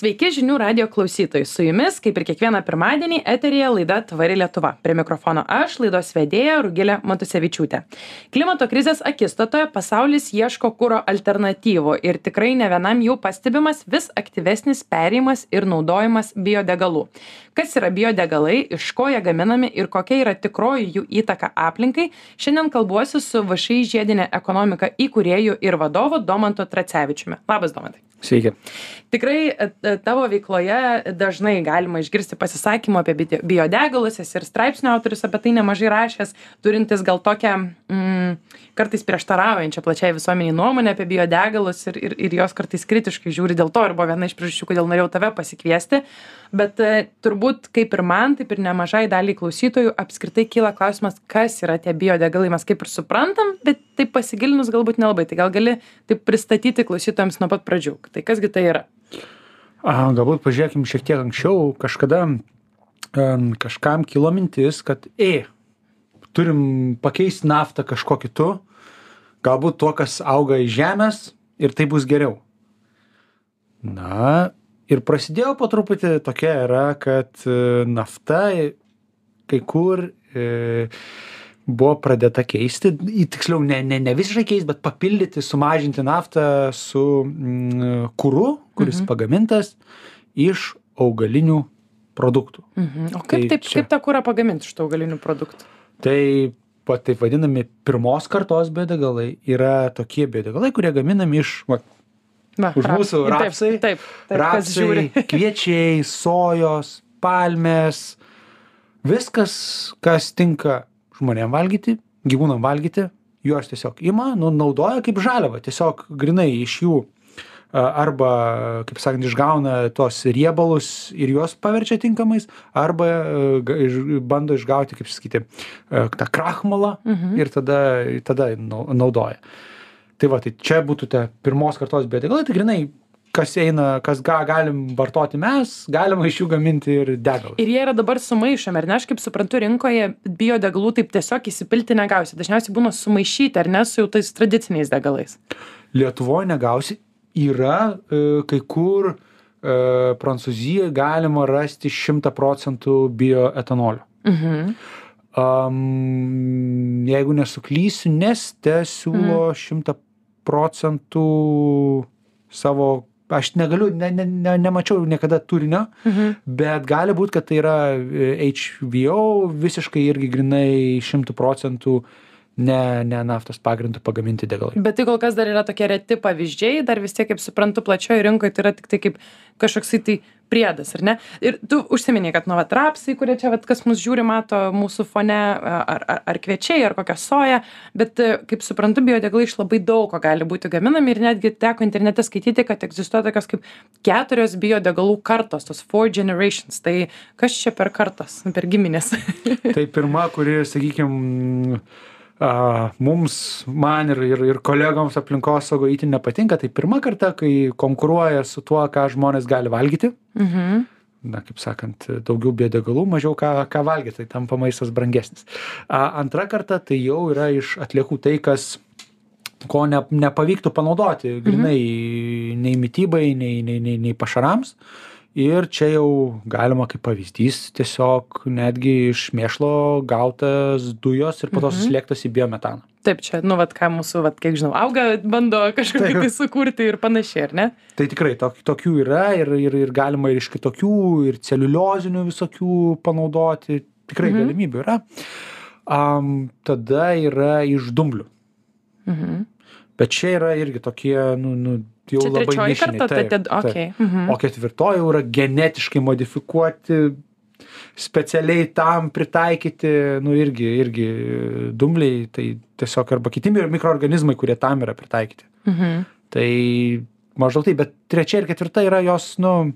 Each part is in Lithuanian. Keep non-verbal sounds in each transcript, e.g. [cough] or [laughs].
Sveiki žinių radio klausytojai. Su jumis, kaip ir kiekvieną pirmadienį, eterija laida Tvari Lietuva. Prie mikrofono aš, laidos vedėja Rugilė Matusevičiūtė. Klimato krizės akistatoje pasaulis ieško kūro alternatyvų ir tikrai ne vienam jau pastebimas vis aktyvesnis perėjimas ir naudojimas biodegalų. Kas yra biodegalai, iš ko jie gaminami ir kokia yra tikroji jų įtaka aplinkai, šiandien kalbuosiu su VŠI žiedinė ekonomika įkūrėjų ir vadovu Domantu Tracevičiumi. Labas, Domantai. Sveiki. Tikrai e, e, tavo veikloje dažnai galima išgirsti pasisakymų apie biodegalus, esi ir straipsnio autorius apie tai nemažai rašęs, turintis gal tokią mm, kartais prieštaraujančią plačiai visuomeniai nuomonę apie biodegalus ir, ir, ir jos kartais kritiškai žiūri dėl to ir buvo viena iš priežasčių, kodėl norėjau tave pasikviesti. Bet e, turbūt kaip ir man, taip ir nemažai daliai klausytojų apskritai kyla klausimas, kas yra tie biodegalai. Mes kaip ir suprantam, bet taip pasigilinus galbūt nelabai. Tai gal gali taip pristatyti klausytojams nuo pat pradžių. Tai kasgi tai yra? A, galbūt pažiūrėkim šiek tiek anksčiau. Kažkada um, kažkam kilo mintis, kad, e, turim pakeisti naftą kažkuo kitu, galbūt tuo, kas auga iš žemės ir tai bus geriau. Na, ir prasidėjo po truputį tokia era, kad e, nafta kai kur e, buvo pradėta keisti, tiksliau ne, ne, ne visiškai keisti, bet papildyti, sumažinti naftą su mm, kūru, kuris Mhm. pagamintas iš augalinių produktų. Mhm. O kaip, Tai taip, čia- kaip tą kūrą pagaminti iš augalinių produktų? Tai pa, taip vadinami pirmos kartos biodegalai yra tokie biodegalai, kurie gaminami iš va, Va, Už mūsų Taip, rapsai, Taip, taip, žiūri. rapsai, [laughs] kviečiai, sojos, palmės, viskas, kas tinka žmonėm valgyti, gyvūnam valgyti, juos tiesiog ima, nu, naudoja kaip žaliavą, tiesiog grinai iš jų arba, kaip sakant, išgauna tos riebalus ir juos paverčia tinkamais, arba iš- bando išgauti, kaip sakyti, a, tą krahmalą Mhm. ir tada, tada nau- naudoja. Tai va, tai čia būtų tie pirmos kartos biodegalai, tai grinai, kas eina, kas ga, galim vartoti mes, galima iš jų gaminti ir degalus. Ir jie yra dabar sumaišomi, ar ne? Aš kaip suprantu, rinkoje biodegalų taip tiesiog įsipilti negausi. Dažniausiai būna sumaišyti, ar ne, su jau tais tradiciniais degalais. Lietuvoje negausi, yra e, kai kur e, Prancūzijoje galima rasti 100 procentų bioetanolio. Mhm. Um, jeigu nesuklysiu, Neste siūlo 100 procentų savo, aš negaliu, ne, ne, ne, nemačiau niekada turinio, Mhm. bet gali būt, kad tai yra e, HVO visiškai irgi grinai 100 procentų ne, ne naftos pagrindų pagaminti degalai. Bet tai kol kas dar yra tokie reti pavyzdžiai, dar vis tiek, kaip suprantu, plačioje rinkoje tai yra tik tai kaip kažkoksai tai priedas, ar ne? Ir tu užsiminėjai, kad nu, vat, rapsai, kurie čia, vat, kas mus žiūri, mato mūsų fone, ar, ar, ar kviečiai, ar kokią soją, bet, e, kaip suprantu, biodegalai iš labai daug ko gali būti gaminami ir netgi teko internete skaityti, kad egzistuoja tokios kaip keturios biodegalų kartos, tos four generations. Tai kas čia per kartos, per giminės? Tai pirma, kuri, sakykime, mums, man ir, ir, ir kolegoms aplinkosaugo įtin nepatinka, tai pirma karta, kai konkuruoja su tuo, ką žmonės gali valgyti. mhm. na, kaip sakant, daugiau biodegalų, mažiau ką, ką valgyti, tai tampa maistas brangesnis. A, antra karta tai jau yra iš atliekų tai, kas ko ne, nepavyktų panaudoti grinai nei mytybai, nei, nei, nei, nei pašarams. Ir čia jau galima kaip pavyzdys tiesiog netgi iš mėšlo gautas dujos ir po to Mhm. suslėgtas į biometaną. Taip, čia, nu, vat, ką mūsų, vat, kiek žinau, auga, bando kažkokį Taip. tai sukurti ir panašiai, ar ne? Tai tikrai tok, tokių yra ir, ir, ir galima ir iš kitokių, ir celiuliozinių visokių panaudoti. Tikrai mhm. galimybių yra. Um, tada yra iš dumblių. Mhm. Bet čia yra irgi tokie, nu, nu jau Čia labai nišiniai. karta, tai Taip, tad, taip. Mhm. O ketvirtoji jau yra genetiškai modifikuoti, specialiai tam pritaikyti, nu irgi, irgi dumbliai, tai tiesiog arba kiti mi- mikroorganizmai, kurie tam yra pritaikyti. Mhm. Tai maždaug taip, bet trečia ir ketvirta yra jos, nu,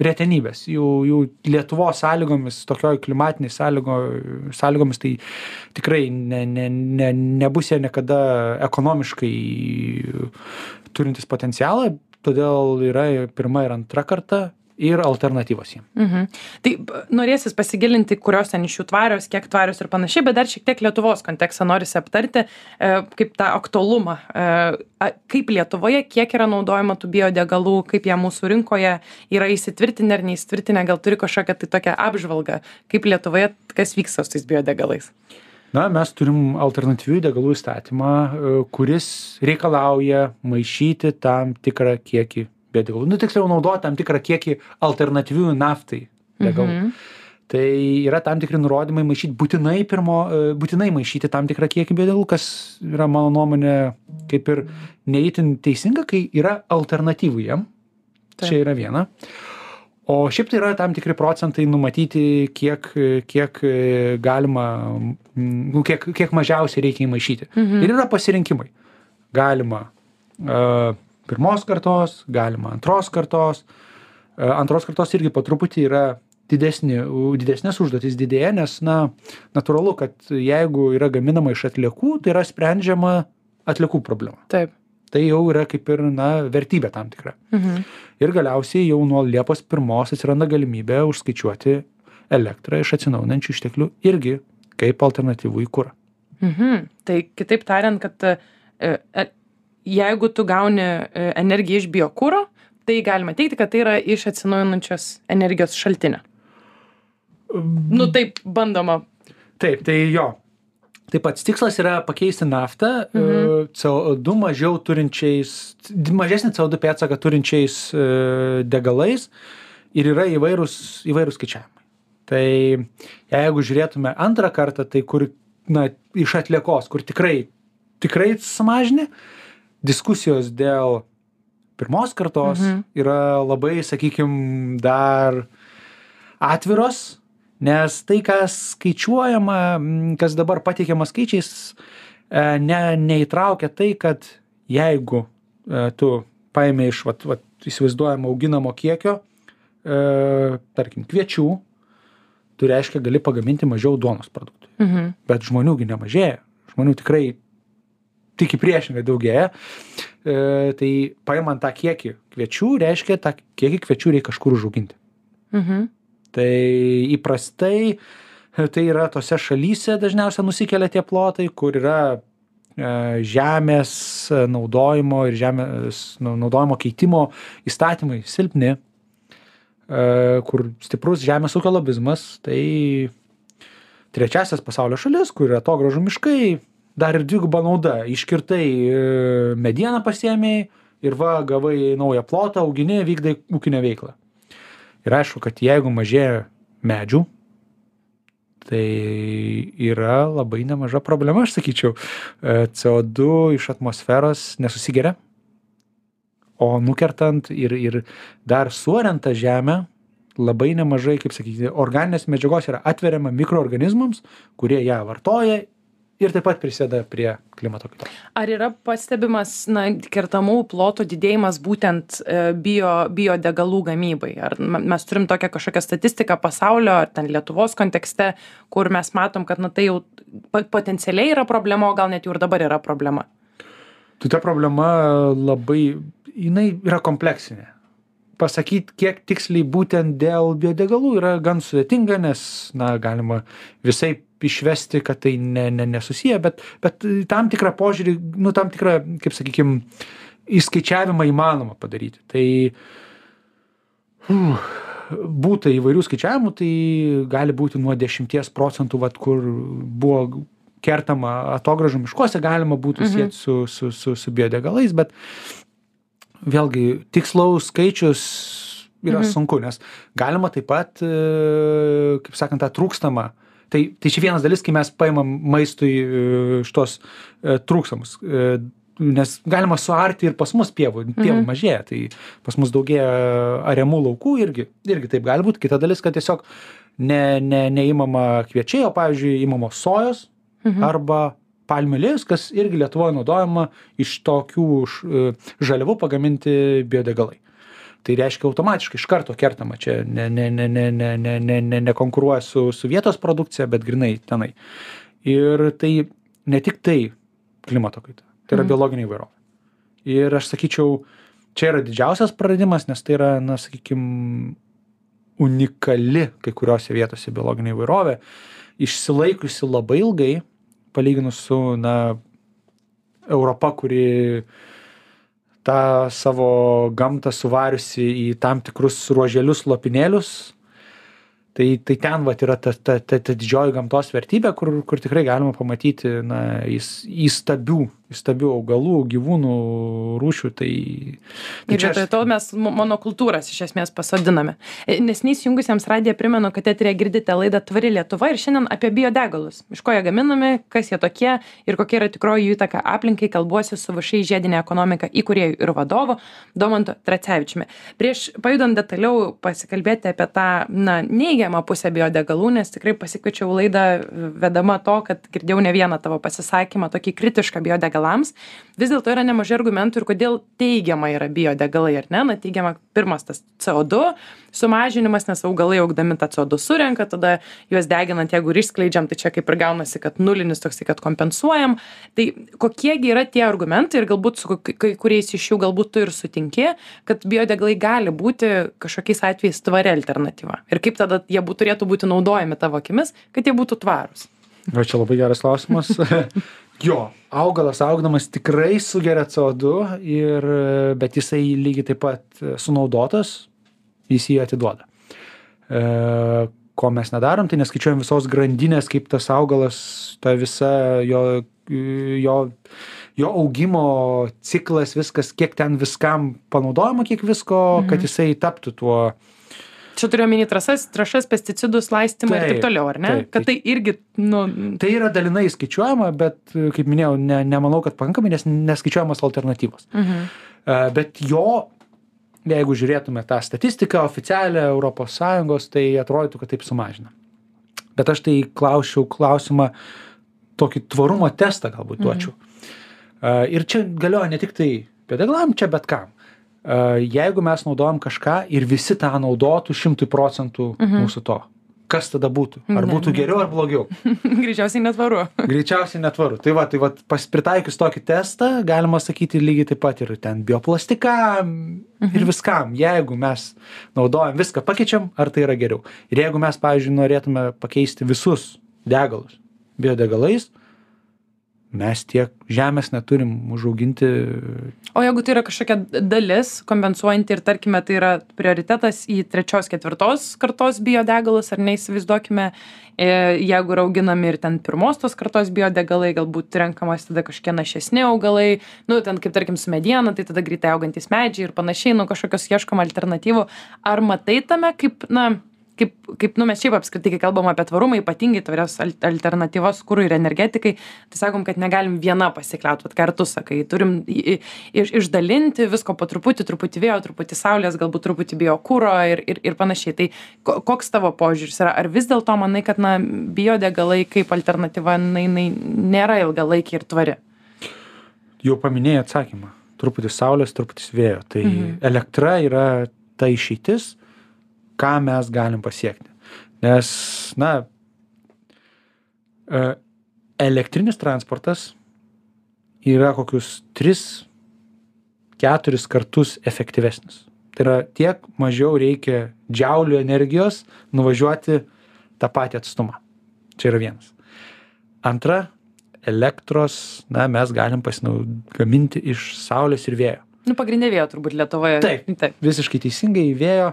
retenybės. Jų, jų Lietuvos sąlygomis, tokioj klimatiniai sąlygo, sąlygomis, tai tikrai ne, ne, ne, nebus jie niekada ekonomiškai turintis potencialą, todėl yra pirma ir antra karta ir alternatyvos jiem. Mhm. Tai norėsis pasigilinti, kurios ten iš jų tvarios, kiek tvarios ir panašiai, bet dar šiek tiek Lietuvos kontekstą norisi aptarti, e, kaip tą aktualumą, e, kaip Lietuvoje, kiek yra naudojama tų biodegalų, kaip jie mūsų rinkoje yra įsitvirtinę ar neįsitvirtinę, gal turi kažkokią tai tokią apžvalgą, kaip Lietuvoje, kas vyksta su tais biodegalais. Na, mes turim alternatyvių degalų įstatymą, e, kuris reikalauja maišyti tam tikrą kiekį biodegalų. Nu, tiksliau, naudoti tam tikrą kiekį alternatyvių naftai degalų. Mhm. Tai yra tam tikri nurodymai maišyti būtinai pirmo, e, būtinai maišyti tam tikrą kiekį biodegalų, kas yra mano nuomonė kaip ir neįtin teisinga, kai yra alternatyvų jiem. Taip. Čia yra viena. O šiaip tai yra tam tikri procentai numatyti, kiek, kiek e, galima, nu, kiek, kiek mažiausiai reikia įmaišyti. Mhm. Ir yra pasirinkimai. Galima uh, pirmos kartos, galima antros kartos. Uh, antros kartos irgi po truputį yra didesnė, u- didesnės užduotis didėja, nes, na, natūralu, kad jeigu yra gaminama iš atliekų, tai yra sprendžiama atliekų problema. Taip. Tai jau yra kaip ir, na, vertybė tam tikra. Mhm. Ir galiausiai jau nuo Liepos pirmos atsiranda galimybė užskaičiuoti elektrą iš atsinaujinančių išteklių irgi kaip alternatyvų į kurą. Mhm. Tai kitaip tariant, kad e, e, jeigu tu gauni e, energiją iš biokūro, tai galima teikti, kad tai yra iš atsinaujinančios energijos šaltinio. Nu taip bandoma. Taip, tai jo. Taip pat tikslas yra pakeisti naftą mhm. CO2 mažiau turinčiais, mažesnį CO2 pėdsaką turinčiais e, degalais ir yra įvairūs, įvairūs skaičiavimai. Tai jeigu žiūrėtume antrą kartą, tai kur, na, iš atliekos, kur tikrai, tikrai sumažini, diskusijos dėl pirmos kartos mhm. yra labai, sakykime, dar atviros, nes tai, kas skaičiuojama, kas dabar pateikiama skaičiais, e, ne, neįtraukia tai, kad jeigu e, tu paėmė iš, vat, vat, įsivaizduojamo auginamo kiekio, e, tarkim, kviečių, tu reiškia gali pagaminti mažiau duonos produktų. Mhm. Bet žmoniųgi nemažėja. Žmonių tikrai tik į priešingą daugėja. E, tai paimant tą kiekį kviečių, reiškia, tą kiekį kviečių reikia kažkur užauginti. Mhm. Tai įprastai e, tai yra tose šalyse dažniausiai nusikelia tie plotai, kur yra e, žemės naudojimo ir žemės naudojimo keitimo įstatymai silpni, e, kur stiprus žemės ūkio lobizmas, tai trečiasias pasaulio šalis, kur yra to gražu miškai, dar ir dviguba nauda. Iškirtai medieną pasiemiai ir va, gavai naują plotą, augini, vykdai ūkinę veiklą. Ir aišku, kad jeigu mažėja medžių, tai yra labai nemaža problema, aš sakyčiau. E, CO2 iš atmosferos nesusigeria, o nukertant ir, ir dar suoriant tą žemę, labai nemažai, kaip sakyti, organinės medžiagos yra atveriama mikroorganizmams, kurie ją vartoja ir taip pat prisėda prie klimato kaitos. Ar yra pastebimas na, kertamų plotų didėjimas būtent e, bio, biodegalų gamybai? Ar mes turim tokią kažkokią statistiką pasaulio ar ten Lietuvos kontekste, kur mes matom, kad na, tai jau potencialiai yra problema, o gal net jau ir dabar yra problema? Tai ta problema labai, jinai yra kompleksinė. Pasakyti, kiek tiksliai būtent dėl biodegalų yra gan sudėtinga, nes, na, galima visai išvesti, kad tai ne, ne, nesusiję, bet, bet tam tikrą požiūrį, nu, tam tikrą, kaip sakykime, įskaičiavimą įmanoma padaryti. Tai uh, būtų įvairių skaičiavimų, tai gali būti nuo 10 procentų, vat, kur buvo kertama atogražų miškuose, galima būtų Mhm. sieti su, su, su, su biodegalais, bet vėlgi tikslaus skaičius yra Mhm. sunku, nes galima taip pat, e, kaip sakant, tą trūkstamą. Tai, tai čia vienas dalis, kai mes paimam maistui e, šitos e, trūkstamus. e, Nes galima suarti ir pas mus pievų, pievų Mhm. mažėja, tai pas mus daugėja ariamų laukų irgi, irgi taip gali būti. Kita dalis, kad tiesiog ne, ne, neįmama kviečiai, o pavyzdžiui, įmamos sojos Mhm. arba palmių aliejus, kas irgi Lietuvoje naudojama iš tokių žaliavų pagaminti biodegalai. Tai reiškia automatiškai iš karto kertama čia ne, ne, ne, ne, ne, ne, ne, ne, nekonkuruoja su, su vietos produkcija, bet grinai tenai. Ir tai ne tik tai klimato kaita, tai yra Mhm. biologinė įvairovė. Ir aš sakyčiau, čia yra didžiausias praradimas, nes tai yra, na, sakykime, unikali kai kuriose vietose biologinė įvairovė, išsilaikusi labai ilgai, palyginus su, na, Europa, kuri tą savo gamtą suvariusi į tam tikrus ruoželius, lopinėlius, tai tai ten vat yra ta ta ta ta didžioji gamtos vertybė kur kur tikrai galima pamatyti na įs įstabių įstabių augalų gyvūnų rūšių tai ir vietoj to mes mo monokultūras iš esmės pasodiname. E, neseniai įsijungusiems radiją primenu kad eteryje girdite laidą tvari lietuva ir šiandien apie biodegalus. Iš ko jie gaminami kas jie tokie ir kokia yra tikroji jų įtaka. Aplinkai kalbuosi su všį žiedinė ekonomika įkūrėju ir vadovu domantu tracevičiumi. Prieš pajudant detaliau pasikalbėti apie tą na neigiamą pusę biodegalų nes tikrai pasikviečiau laidą vedama to kad girdėjau ne vieną tavo pasisakymą tokį kritišką biodegalų biodegalams vis dėlto yra nemažai argumentų ir kodėl teigiama yra biodegalai ar ne? Na teigiama pirmas tas co du sumažinimas nes augalai augdami tą co du surenka tada juos deginant jeigu ir išskleidžiam tai čia kaip ir gaunasi kad nulinis toksai kad kompensuojam. Tai kokie gi yra tie argumentai ir galbūt su kai kuriais iš jų galbūt tu ir sutinki kad biodegalai gali būti kažkokiais atvejais tvari alternatyva? Ir kaip tada jie bū turėtų būti naudojami tavo akimis kad jie būtų tvarūs? Va čia labai geras klausimas [laughs] jo augalas augdamas tikrai sugeria co du ir bet jisai lygiai taip pat sunaudotas jis jį atiduoda e, ko mes nedarom tai neskaičiuojam visos grandinės kaip tas augalas ta visa jo jo jo augimo ciklas viskas kiek ten viskam panaudojama kiek visko kad mhm. jisai taptų tuo Čia turiu omeny trasas, trašas, pesticidus, laistymą taip, ir taip toliau, ar ne? Taip, kad tai irgi, nu. Tai yra dalinai skaičiuojama, bet, kaip minėjau, ne, nemanau, kad pakankamai, nes neskaičiuojamos alternatyvos. Mhm. Bet jo, jeigu žiūrėtume tą statistiką oficialią ES, tai atrodytų, kad taip sumažina. Bet aš tai klausiau klausimą, tokį tvarumo testą galbūt duočiau. Mhm. Ir čia galioja ne tik tai pedagogam, čia bet kam jeigu mes naudojam kažką ir visi tą naudotų šimtui procentų mhm. mūsų to, kas tada būtų? Ar ne, būtų geriau ar blogiau? [laughs] Greičiausiai netvaru. Greičiausiai netvaru. Tai va, tai va, pritaikius tokį testą, galima sakyti lygiai taip pat ir ten bioplastikam mhm. ir viskam. Jeigu mes naudojam viską, pakeičiam, ar tai yra geriau. Ir jeigu mes, pavyzdžiui, norėtume pakeisti visus degalus biodegalais, mes tiek žemės neturim užauginti. O jeigu tai yra kažkokia dalis kompensuojanti ir tarkime tai yra prioritetas į trečios, ketvirtos kartos biodegalus, ar neįsivaizduokime, e, jeigu yra auginami ir ten pirmos tos kartos biodegalai, galbūt renkamas tada kažkokie našesni augalai, nu, ten kaip tarkim su mediena, tai tada greitai augantis medžiai ir panašiai, nu, kažkokios ieškoma alternatyvų. Ar matai tame kaip, na, kaip kaip nu mes šiaip apskritai kai kalbam apie tvarumą ypatingai tvarias al alternatyvas kurui ir energetikai tai sakom kad negalim viena pasikliaut vat ką ir tu sakai. Turim i iš išdalinti visko po truputį truputį vėjo truputį saulės galbūt truputį biokuro ir ir ir panašiai. Tai ko koks tavo požiūris yra? Ar vis dėlto manai kad na biodegalai kaip alternatyva na jinai nėra ilgalaikė ir tvari? Jau paminėjai atsakymą. Truputį saulės truputis vėjo. Tai mhm. elektra yra ta išeitis ką mes galim pasiekti. Nes, na, e, elektrinis transportas yra kokius 3-4 kartus efektyvesnis. Tai yra tiek mažiau reikia džiaulių energijos nuvažiuoti tą patį atstumą. Čia yra vienas. Antra, elektros, na, mes galim gaminti iš saulės ir vėjo. Nu, pagrindė vėjo turbūt Lietuvoje. Taip, taip. Visiškai teisingai vėjo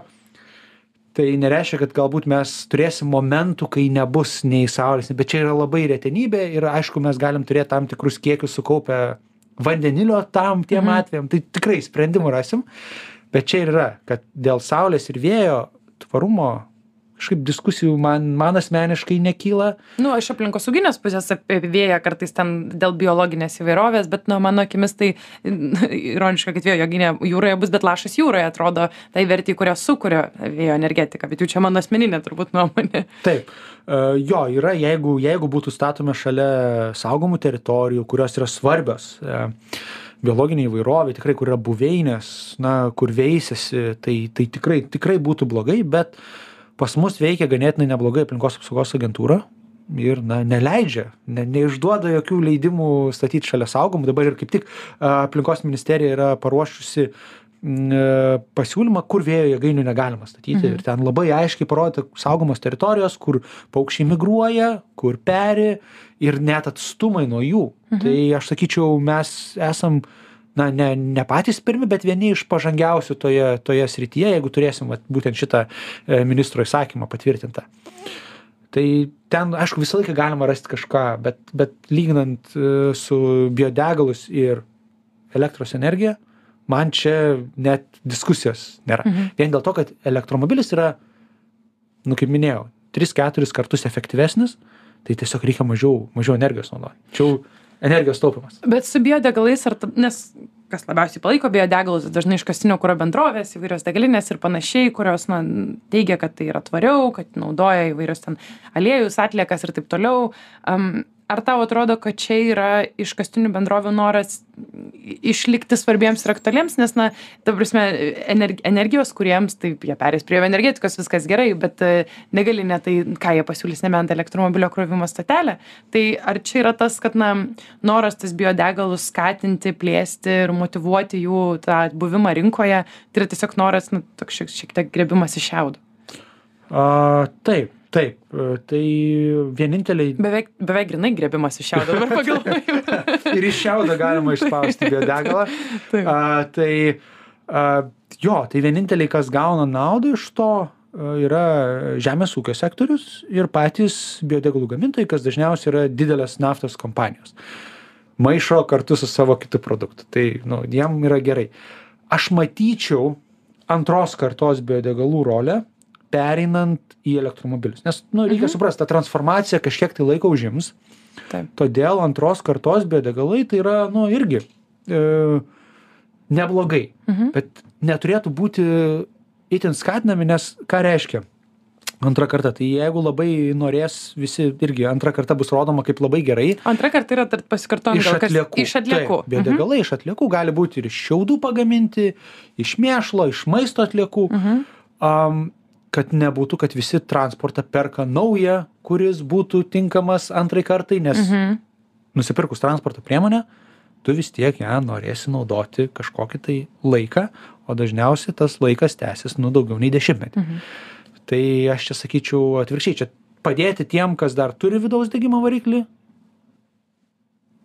tai nereiškia kad galbūt mes turėsim momentų kai nebus nei saulės bet čia yra labai retenybė ir aišku mes galim turėt tam tikrus kiekius sukaupę vandenilio tam tiem mhm. atvejam tai tikrai sprendimų rasim bet čia ir yra kad dėl saulės ir vėjo tvarumo kažkaip diskusijų man man asmeniškai nekyla. Nu iš aplinkosauginės pusės apie vėją kartais ten dėl biologinės įvairovės bet nu mano akimis tai [laughs] ironiška kad vėjo jėgainė jūroje bus bet lašas jūroje atrodo tai vertei kurią sukuria vėjo energetika bet jau čia mano asmeninė turbūt nuomonė. Taip. E, jo yra jeigu jeigu būtų statomi šalia saugomų teritorijų kurios yra svarbios e, biologinei įvairovei tikrai kur yra buveinės na kur veisiasi tai tai tikrai tikrai būtų blogai bet pas mus veikia ganėtinai neblogai aplinkos apsaugos agentūra ir na neleidžia ne neišduoda jokių leidimų statyt šalia saugomų dabar ir kaip tik aplinkos ministerija yra paruošusi mm, pasiūlymą, kur vėjo jėgainių negalima statyti. Mhm. Ir ten labai aiškiai parodyta saugomos teritorijos, kur paukščiai migruoja, kur peri ir net atstumai nuo jų. Mhm. Tai aš sakyčiau, mes esam na, ne, ne patys pirmi, bet vieni iš pažangiausių toje, toje srityje, jeigu turėsim vat, būtent šitą e, ministro įsakymą patvirtintą. Tai ten, aišku, visą laiką galima rasti kažką, bet, bet lyginant e, su biodegalus ir elektros energija, man čia net diskusijos nėra. Mhm. Vien dėl to, kad elektromobilis yra, nu kaip minėjau, 3-4 kartus efektyvesnis, tai tiesiog reikia mažiau, mažiau energijos naudoti. Čia jau energijos taupimas. Bet su biodegalais, ar, nes kas labiausiai palaiko biodegalus, dažnai iškastinio kūro bendrovės, įvairios degalinės ir panašiai, kurios na, teigia, kad tai yra tvariau, kad naudoja įvairios ten aliejus, atliekas ir taip toliau. Um, ar tau atrodo kad čia yra iškastinių bendrovių noras išlikti svarbiems ir aktualiems? Nes na ta prasme ener energijos kūrėjams taip jie pereis prie energetikos viskas gerai bet e, degalinė tai ką jie pasiūlys nebent elektromobilio krovimo stotelę. Tai ar čia yra tas kad na noras tas biodegalus skatinti plėsti ir motyvuoti jų tą buvimą rinkoje tai yra tiesiog noras nu toks šiek šiek tiek griebimas iš šiaudo? A taip taip tai vieninteliai beveik beveik grynai griebimas iš šiaudo dabar pagalvojau. [laughs] Ir iš šiaudo galima išspausti biodegalą. [laughs] A, tai a, jo tai vieninteliai kas gauna naudą iš to yra žemės ūkio sektorius ir patys biodegalų gamintojai kas dažniausiai yra didelės naftos kompanijos. Maišo kartu su savo kitu produktu. Tai nu jiem yra gerai. Aš matyčiau antros kartos biodegalų rolę pereinant į elektromobilius. Nes, nu, reikia mhm. suprasti, ta transformacija kažkiek tai laiko užims. Taip. Todėl antros kartos biodegalai tai yra, nu, irgi e, neblogai. Mhm. Bet neturėtų būti itin skatinami, nes ką reiškia? Antrą kartą, tai jeigu labai norės, visi irgi antrą kartą bus rodoma kaip labai gerai. Antrą kartą yra pasikartojama iš atliekų. Iš atliekų. Taip, biodegalai mhm. iš atliekų gali būti ir iš šiaudų pagaminti, iš mėšlo, iš maisto atliekų. Mhm. Um, kad nebūtų, kad visi transportą perka naują, kuris būtų tinkamas antrai kartai, nes mhm. nusipirkus transporto priemonę, tu vis tiek ją norėsi naudoti kažkokį tai laiką, o dažniausiai tas laikas tęsis nu daugiau nei dešimtmetį. Mhm. Tai aš čia sakyčiau atvirkščiai, čia padėti tiem, kas dar turi vidaus degimo variklį,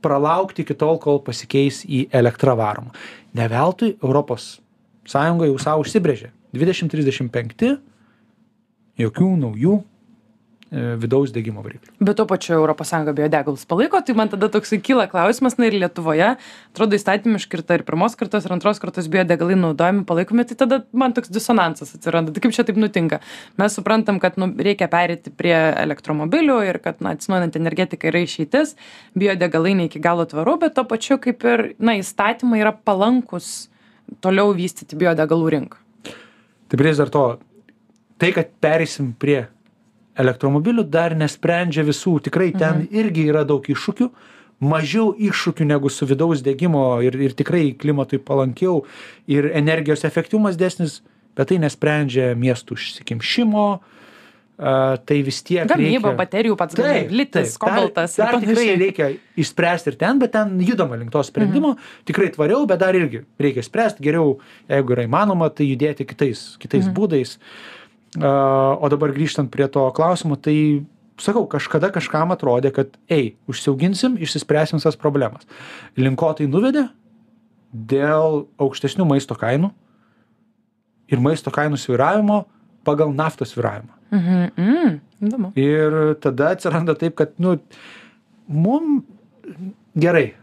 pralaukti iki tol, kol pasikeis į elektrą varomą. Ne veltui Europos Sąjunga jau savo užsibrėžė 2035 jokių naujų e, vidaus degimo variklių. Bet tuo pačiu ES biodegalus palaiko, tai man tada toksai kyla klausimas, na ir Lietuvoje, atrodo įstatymiškai ir ta ir pirmos kartos, ir antros kartos biodegalai naudojami, palaikomi, tai tada man toks disonansas atsiranda. Tai kaip čia taip nutinka? Mes suprantam, kad nu, reikia perėti prie elektromobilių ir kad na, atsinaujinant energetika yra išeitis, biodegalai ne iki galo tvaru, bet tuo pačiu kaip ir na, įstatymai yra palankus toliau vystyti biodegalų rinką. Tai prie dar to tai kad pereisim prie elektromobilių dar nesprendžia visų tikrai ten mhm. irgi yra daug iššūkių mažiau iššūkių negu su vidaus degimo ir ir tikrai klimatui palankiau ir energijos efektyvumas didesnis bet tai nesprendžia miestų užsikimšimo a, tai vis tiek Gamyba reikia... baterijų pats taip, litis, kobaltas. Dar, dar tikrai reikia išspręsti ir ten, bet ten judama link to sprendimo. Mhm. Tikrai tvariau, bet dar irgi reikia spręsti. Geriau, jeigu yra įmanoma, tai judėti kitais, kitais mhm. būdais. Uh, O dabar grįžtant prie to klausimo, tai sakau, kažkada kažkam atrodė, kad, ei, užsiauginsim, išsispręsim visas problemas. Linko tai nuvedė dėl aukštesnių maisto kainų ir maisto kainų sviravimo pagal naftos sviravimą. Mhm, mm, įdomu. Ir tada atsiranda taip, kad, nu, mum gerai,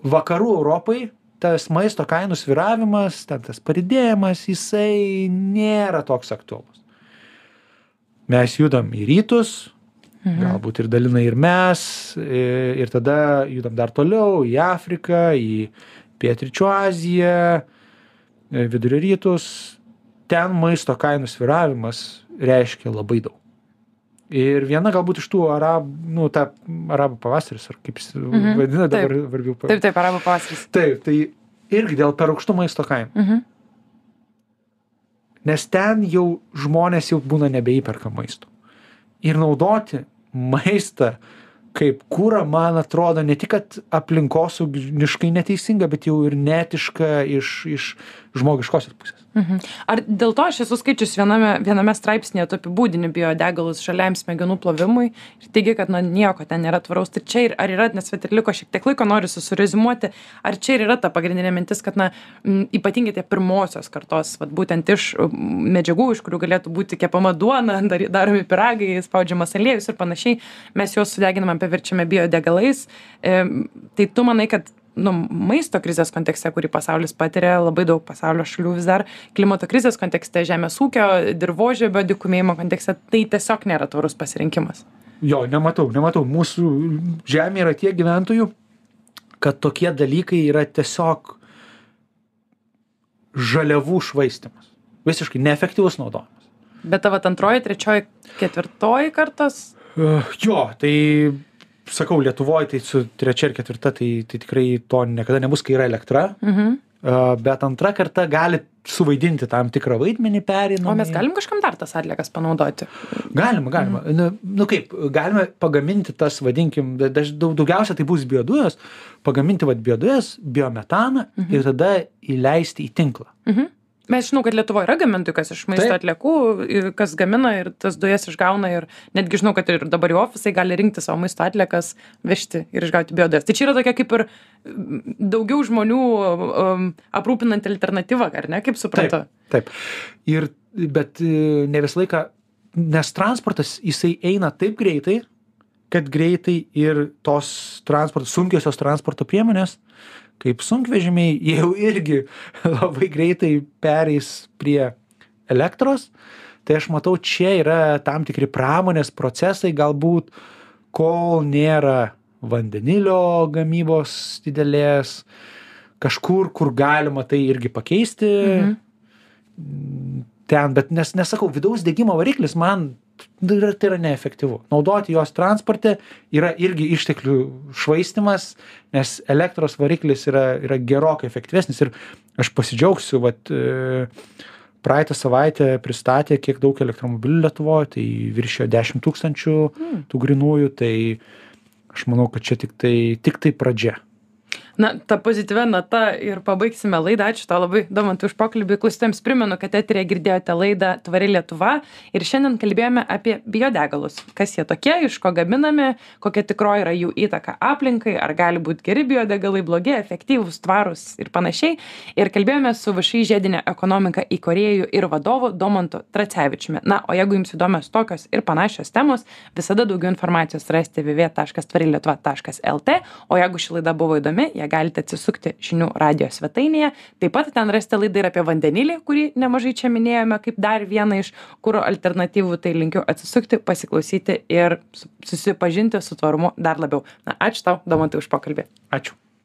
vakarų Europai tas maisto kainų sviravimas, ten tas padidėjimas, jisai nėra toks aktuolus mes judam į rytus, mhm. galbūt ir dalinai ir mes, ir tada judam dar toliau į Afriką, į Pietričių Aziją, Vidurio rytus. Ten maisto kainų sviravimas reiškia labai daug. Ir viena galbūt iš tų arabų, nu, ta arabų pavasaris, ar kaip jis mhm. vadina dabar varbių pavasaris. Taip, taip, arabų pavasaris. Taip, tai irgi dėl per aukštų maisto kainų. Mhm nes ten jau žmonės jau būna nebeįperka maisto. Ir naudoti maistą kaip kūrą, man atrodo, ne tik, kad aplinkosauginiškai neteisinga, bet jau ir netiška iš, iš žmogiškosios pusės. Mhm. Ar dėl to aš esu skaičius viename, viename straipsnėje, tu apibūdini biodegalus žaliam smegenų plovimui ir teigi, kad na, nieko ten nėra tvaraus. Tai čia ir ar yra, nes vat ir liko šiek tiek laiko, noriu susirizimuoti, ar čia ir yra ta pagrindinė mintis, kad na, ypatingai tie pirmosios kartos, vat, būtent iš medžiagų, iš kurių galėtų būti kepama duona, [laughs] dar, daromi piragai, spaudžiamas aliejus ir panašiai, mes juos sudeginame, paverčiame biodegalais. E, tai tu manai, kad nu maisto krizės kontekste kurį pasaulis patiria labai daug pasaulio šalių vis dar klimato krizės kontekste žemės ūkio dirvožemio dykumėjimo kontekste tai tiesiog nėra tvarus pasirinkimas Jo, nematau, nematau. Mūsų žemė yra tiek gyventojų, kad tokie dalykai yra tiesiog žaliavų švaistimas. Visiškai neefektyvus naudojimas. bet ta vat antroji trečioji ketvirtoji kartos Uh, jo, tai sakau, Lietuvoje tai su trečia ir ketvirta, tai, tai tikrai to niekada nebus, kai yra elektra. mhm. Bet antra karta gali suvaidinti tam tikrą vaidmenį perinamą. o mes galim kažkam dar tas atliekas panaudoti Galima, galima. Mm. Nu, nu kaip, galime pagaminti tas, vadinkim, daug, daugiausia tai bus biodujos, pagaminti vad biodujas, biometaną mhm. ir tada įleisti į tinklą. mhm. Mes žinau kad lietuvoj yra gamintojų kas iš maisto Taip. atliekų ir kas gamina ir tas dujas išgauna ir netgi žinau kad ir dabar jau ofisai gali rinkti savo maisto atliekas vežti ir išgauti biodujas tai čia yra tokia kaip ir daugiau žmonių um, aprūpinanti alternatyva ar ne kaip suprantu Taip. Ir, bet e, ne visą laiką, nes transportas jisai eina taip greitai, kad greitai ir tos transporto, sunkiosios transporto priemonės, kaip sunkvežimiai, jau irgi [laughs] labai greitai pereis prie elektros. Tai aš matau, čia yra tam tikri pramonės procesai, galbūt, kol nėra vandenilio gamybos didelės, kažkur, kur galima tai irgi pakeisti. Mhm. Ten, bet nes, nesakau, vidaus degimo variklis man yra, tai yra neefektyvu. Naudoti jos transporte yra irgi išteklių švaistimas, nes elektros variklis yra, yra gerokai efektyvesnis ir aš pasidžiaugsiu, vat, e, praeitą savaitę pristatė, kiek daug elektromobilių Lietuvoje, tai viršijo 10 tūkstančių Mm. tų grinųjų, tai aš manau, kad čia tik tai, tik tai pradžia. Na, ta pozityvia nata ir pabaigsime laidą. Ačiū tau labai, Domantai, už pokalbį. Klausytėms primenu, kad eterėje girdėjote laidą Tvari Lietuva ir šiandien kalbėjome apie biodegalus. Kas jie tokie, iš ko gaminami, kokia tikroji yra jų įtaka aplinkai, ar gali būti geri biodegalai, blogi, efektyvūs, tvarūs ir panašiai. Ir kalbėjome su VŠI žiedinė ekonomika įkorėjų ir vadovu Domantu Tracevičiumi. Na, o jeigu jums įdomios tokios ir panašios temos, visada daugiau informacijos rasite www.tvarilietuva.lt, o jeigu ši laida buvo įdomi, ją galite atsisukti žinių radio svetainėje. Taip pat ten rasite laidą ir apie vandenilį, kurį nemažai čia minėjome kaip dar vieną iš kūro alternatyvų. Tai linkiu atsisukti, pasiklausyti ir su- susipažinti su tvarumu dar labiau. Na, ačiū tau, Domantai, už pokalbį. Ačiū.